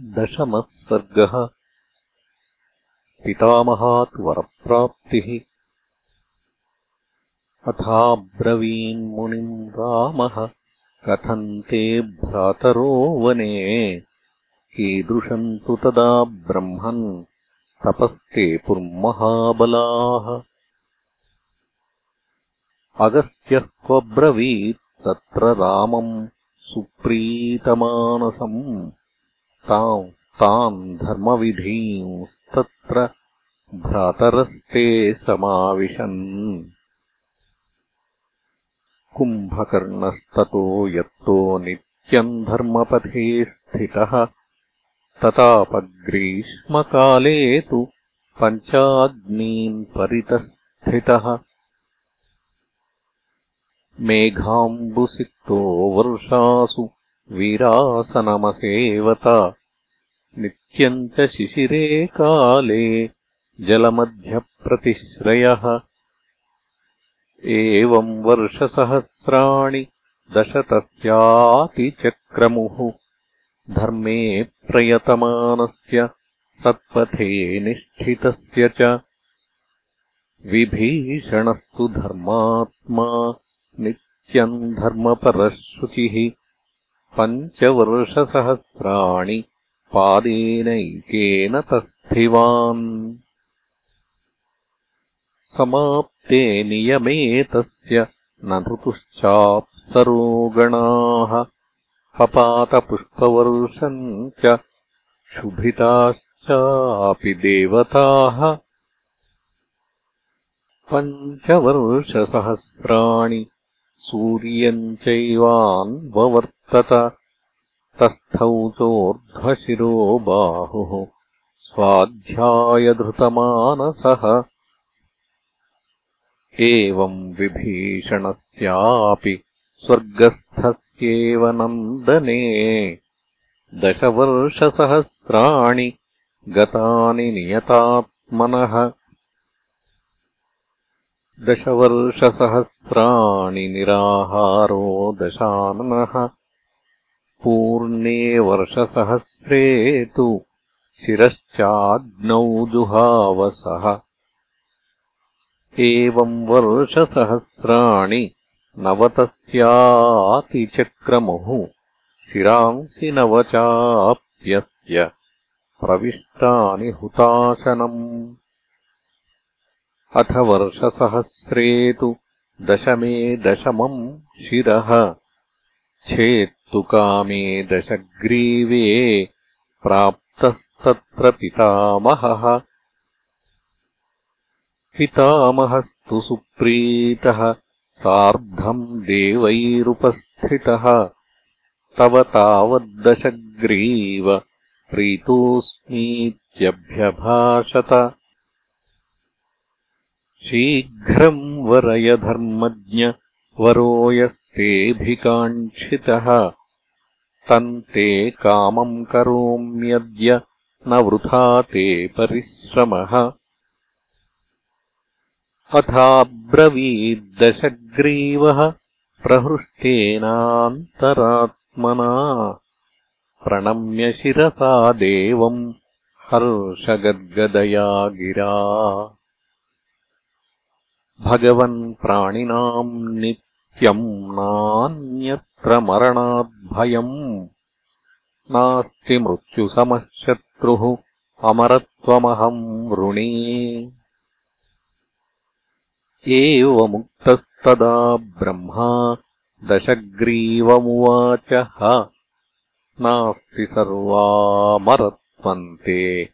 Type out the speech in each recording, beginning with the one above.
दशमः सर्गः। पितामहात् वरप्राप्तिः। अथाब्रवीन्मुनिम् रामः। कथम् ते भ्रातरो वने कीदृशम् तु तदा ब्रह्मन्। तपस्ते पुर्महाबलाः। अगस्त्यः क्वब्रवीत् तत्र रामम् सुप्रीतमानसम् तान् धर्मविधींस्तत्र भ्रातरस्ते समाविशन्। कुम्भकर्णस्ततो यत्तो नित्यम् धर्मपथे स्थितः। ततापग्रीष्मकाले तु पञ्चाग्नीन् परितः स्थितः मेघाम्बुसिक्तो वर्षासु वीरासनमसेवत नित्यम् च शिशिरे काले जलमध्यप्रतिश्रयः। एवम् वर्षसहस्राणि दश तस्यातिचक्रमुः धर्मे प्रयतमानस्य सत्पथे निष्ठितस्य च। विभीषणस्तु धर्मात्मा नित्यम् धर्मपरः शुचिः। पञ्चवर्षसहस्राणि पादेनैकेन तस्थिवान्। समाप्ते नियमे तस्य न ऋतुश्चाप्सरोगणाः। पपातपुष्पवर्षम् च शुभिताश्चापि देवताः। पञ्चवर्षसहस्राणि सूर्यम् चैवान्ववर्तत तस्थौ चोर्ध्वशिरो बाहुः स्वाध्यायधृतमानसः। एवम् विभीषणस्यापि स्वर्गस्थस्येव नन्दने। दशवर्षसहस्राणि गतानि नियतात्मनः। दशवर्षसहस्राणि निराहारो दशाननः पूर्णे वर्षसहस्रे तु शिरश्चाग्नौ जुहावसः एवम् वर्षसहस्राणि नवतस्यातिचक्रमुः शिरांसि नवचाप्यस्य प्रविष्टानि हुताशनम्। अथ वर्षसहस्रे तु दशमे दशमम् शिरः छेत्तु कामे दशग्रीवे प्राप्तस्तत्र पितामहः। पितामहस्तु सुप्रीतः सार्धम् देवैरुपस्थितः। तव तावद्दशग्रीव प्रीतोऽस्मीत्यभ्यभाषत। शीघ्रम् वरय धर्मज्ञ वरो यस्तेऽभिकाङ्क्षितः तम् ते कामम् करोम्यद्य न वृथा ते परिश्रमः। अथाब्रवीद्दशग्रीवः प्रहृष्टेनान्तरात्मना। प्रणम्य शिरसा देवम् हर्षगद्गदया गिरा। भगवन् प्राणिनाम् नित्यम् नान्यत्र मरणाद्भयम्। नास्ति मृत्युसमः शत्रुः अमरत्वमहम् वृणे। एवमुक्तस्तदा ब्रह्मा दशग्रीवमुवाचः। नास्ति सर्वामरत्वम् ते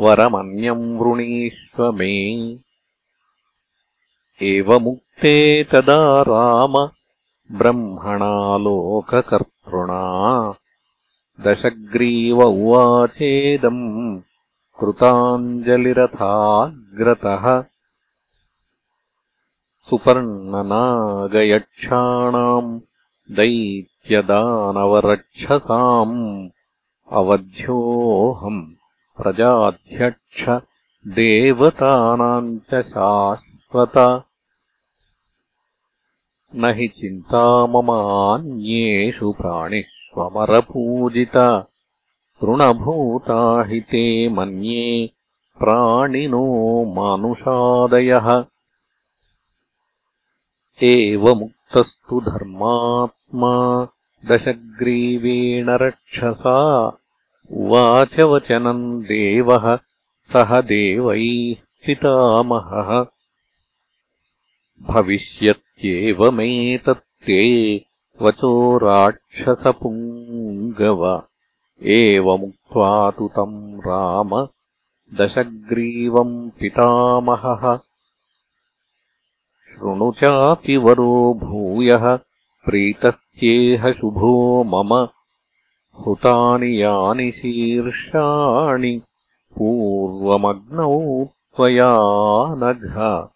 वरमन्यम् वृणीष्व मे। एवमुक्ते तदा राम ब्रह्मणालोककर्तृणा। दशग्रीव उवाचेदम् कृताञ्जलिरथाग्रतः। सुपर्णनागयक्षाणाम् दैत्यदानवरक्षसाम् अवध्योऽहम् प्रजाध्यक्ष देवतानाम् च शाश्वत न हि चिन्ता ममान्येषु प्राणिष्वमरपूजित तृणभूता हि ते मन्ये प्राणिनो मानुषादयः। एवमुक्तस्तु धर्मात्मा दशग्रीवेण रक्षसा। उवाच वचनम् देवः सह देवैः पितामहः भविष्यत्येवमेतत्ते वचो राक्षसपुङ्गव। एवमुक्त्वा तु तम् राम दशग्रीवम् पितामहः। शृणु चापि वरो भूयः प्रीतस्येह शुभो मम। हुतानि यानि शीर्षाणि पूर्वमग्नौ त्वया नघ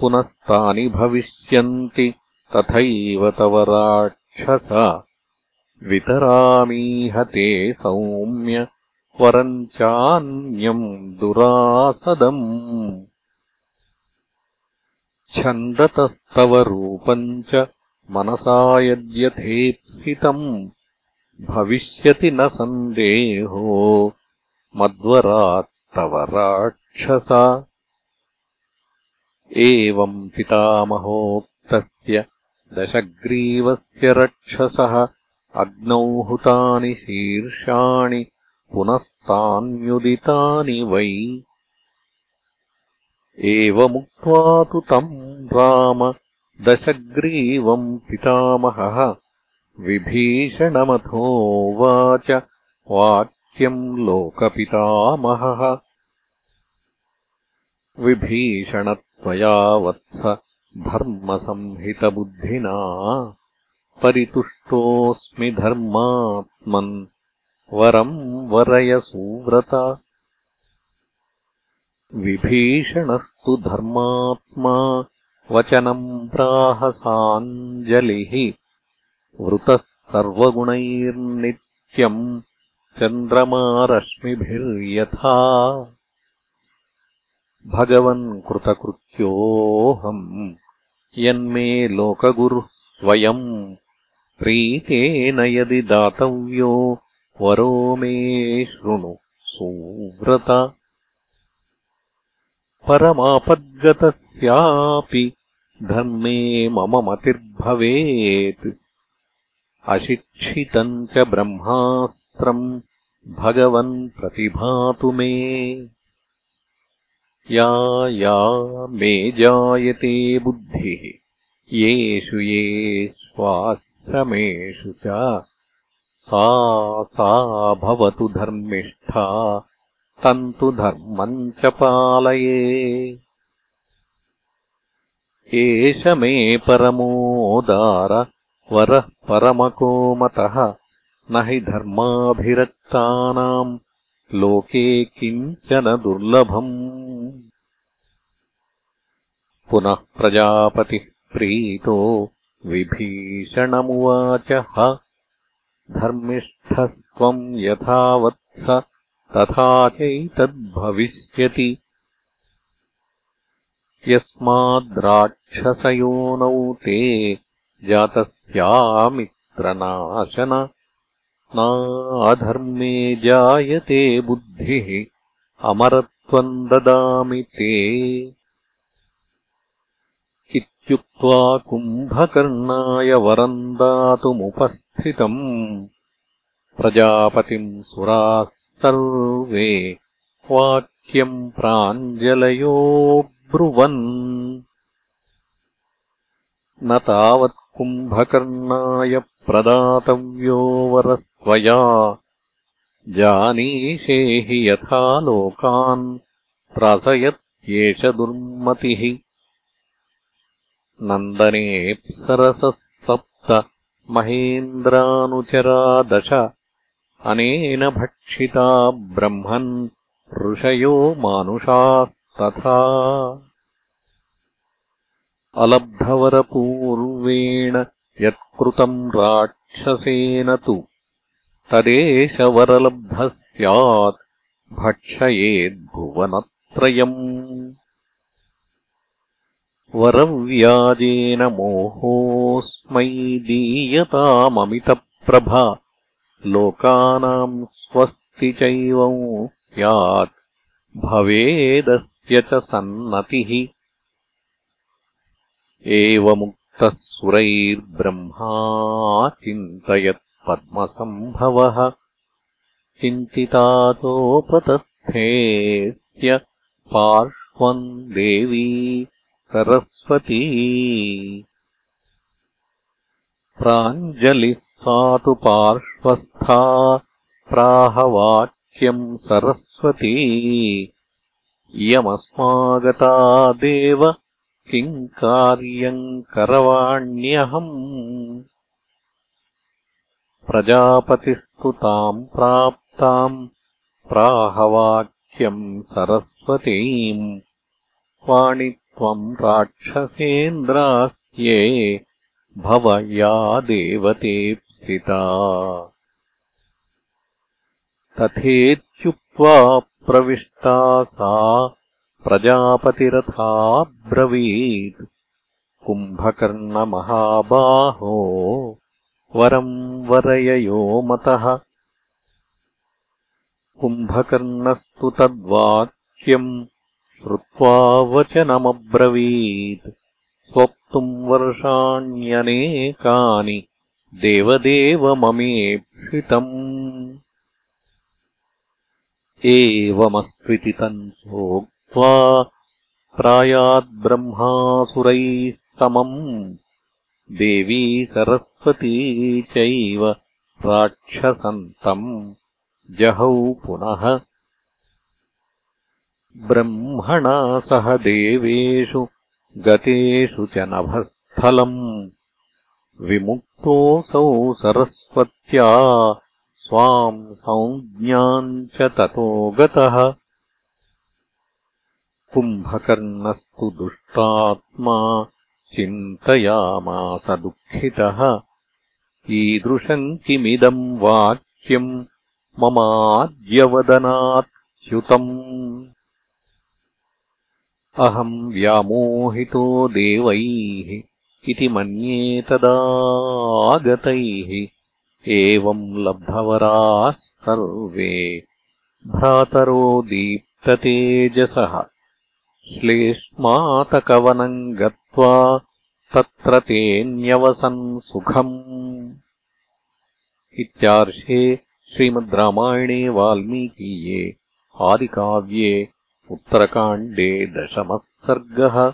पुनस्तानि भविष्यन्ति। तथैव तव राक्षस। वितरामीह ते सौम्य वरम् चान्यम् दुरासदम्। छन्दतस्तव रूपम् च मनसा यद्यथेप्सितम्। भविष्यति न सन्देहो। मद्वरात्तव राक्षस एवम् पितामहोक्तस्य दशग्रीवस्य रक्षसः अग्नौ हुतानि शीर्षाणि पुनस्तान्युदितानि वै। एवमुक्त्वा तु तम् राम दशग्रीवम् पितामहः विभीषणमथोवाच वाक्यम् लोकपितामहः विभीषणत्वया वत्स धर्मसंहितबुद्धिना परितुष्टोऽस्मि धर्मात्मन् वरम् वरय सुव्रत विभीषणस्तु धर्मात्मा वचनम् प्राहसाञ्जलिः वृतः सर्वगुणैर्नित्यम् चन्द्रमारश्मिभिर्यथा भगवन् कृतकृत्योऽहम् यन्मे लोकगुरुः स्वयम् प्रीतेन यदि दातव्यो वरो मे शृणु सुव्रत। परमापद्गतस्यापि धर्मे मम मतिर्भवेत्। अशिक्षितम् च ब्रह्मास्त्रम् भगवन् प्रतिभातु मे या या मे जायते बुद्धिः। येषु ये स्वाश्रमेषु च सा सा भवतु धर्मिष्ठा तन्तु धर्मम् च पालये। एष मे परमोदार वरः परमकोमतः न हि धर्माभिरक्तानाम् लोके किञ्चन दुर्लभम्। पुनः प्रजापतिः प्रीतो विभीषणमुवाचः। धर्मिष्ठस्त्वम् यथावत्स तथा चैतद्भविष्यति। यस्माद्राक्षसयोनौ ते जातस्यामित्रनाशन नाधर्मे जायते बुद्धिः। अमरत्वम् ददामि ते। इत्युक्त्वा कुम्भकर्णाय वरम् दातुमुपस्थितम्। प्रजापतिम् सुराः सर्वे वाक्यम् प्राञ्जलयो ब्रुवन् न तावत् कुम्भकर्णाय प्रदातव्यो वरस्त्वया जानीषे हि यथा लोकान् त्रासयत्येष दुर्मतिः। नन्दनेऽप्सरसः सप्त महेन्द्रानुचरा दश अनेन भक्षिता ब्रह्मन् ऋषयो मानुषास्तथा। अलब्धवरपूर्वेण यत्कृतम् राक्षसेन तु तदेष वरलब्धः स्यात् भक्षयेद्भुवनत्रयम्। वरव्याजेन मोहोऽस्मै दीयताममितप्रभा लोकानाम् स्वस्ति चैवं स्यात् भवेदस्य च सन्नतिः। एवमुक्तः सुरैर्ब्रह्मा चिन्तयत्पद्मसम्भवः चिन्तितातोपतस्थेत्य पार्श्वम् देवी सरस्वती। प्राञ्जलिः सा तु पार्श्वस्था प्राहवाक्यम् सरस्वती। इयमस्मागता देव किम् कार्यम् करवाण्यहम् प्रजापतिस्तु ताम् प्राप्ताम् प्राहवाक्यम् सरस्वतीम् वाणि त्वम् राक्षसेन्द्रास्ये भव या देवतेप्सिता। तथेत्युक्त्वा प्रविष्टा सा प्रजापतिरथाब्रवीत्। कुम्भकर्णमहाबाहो वरम् वरययो मतः। कुम्भकर्णस्तु तद्वाक्यम् श्रुत्वा वचनमब्रवीत्। स्वप्तुम् वर्षाण्यनेकानि देवदेव ममेप्सितम् एवमस्त्विति तम् सोक्त्वा प्रायाद्ब्रह्मासुरैः समम् देवी सरस्वती चैव राक्षसन्तम्। जहौ पुनः। ब्रह्मणा सह देवेषु गतेषु च नभस्थलम्। विमुक्तोऽसौ सरस्वत्या स्वाम् संज्ञाम् च ततो गतः। कुम्भकर्णस्तु दुष्टात्मा चिन्तयामास दुःखितः। ईदृशम् किमिदम् वाक्यम् ममाद्यवदनाच्युतम् अहम् व्यामोहितो देवैः इति मन्ये तदागतैः। एवम् लब्धवराः सर्वे भ्रातरो दीप्ततेजसः। श्लेष्मातकवनम् गत्वा तत्र तेऽन्यवसन् सुखम्। इत्यार्षे श्रीमद् रामायणे वाल्मीकीये आदिकाव्ये उत्तरकाण्डे दशमः सर्गः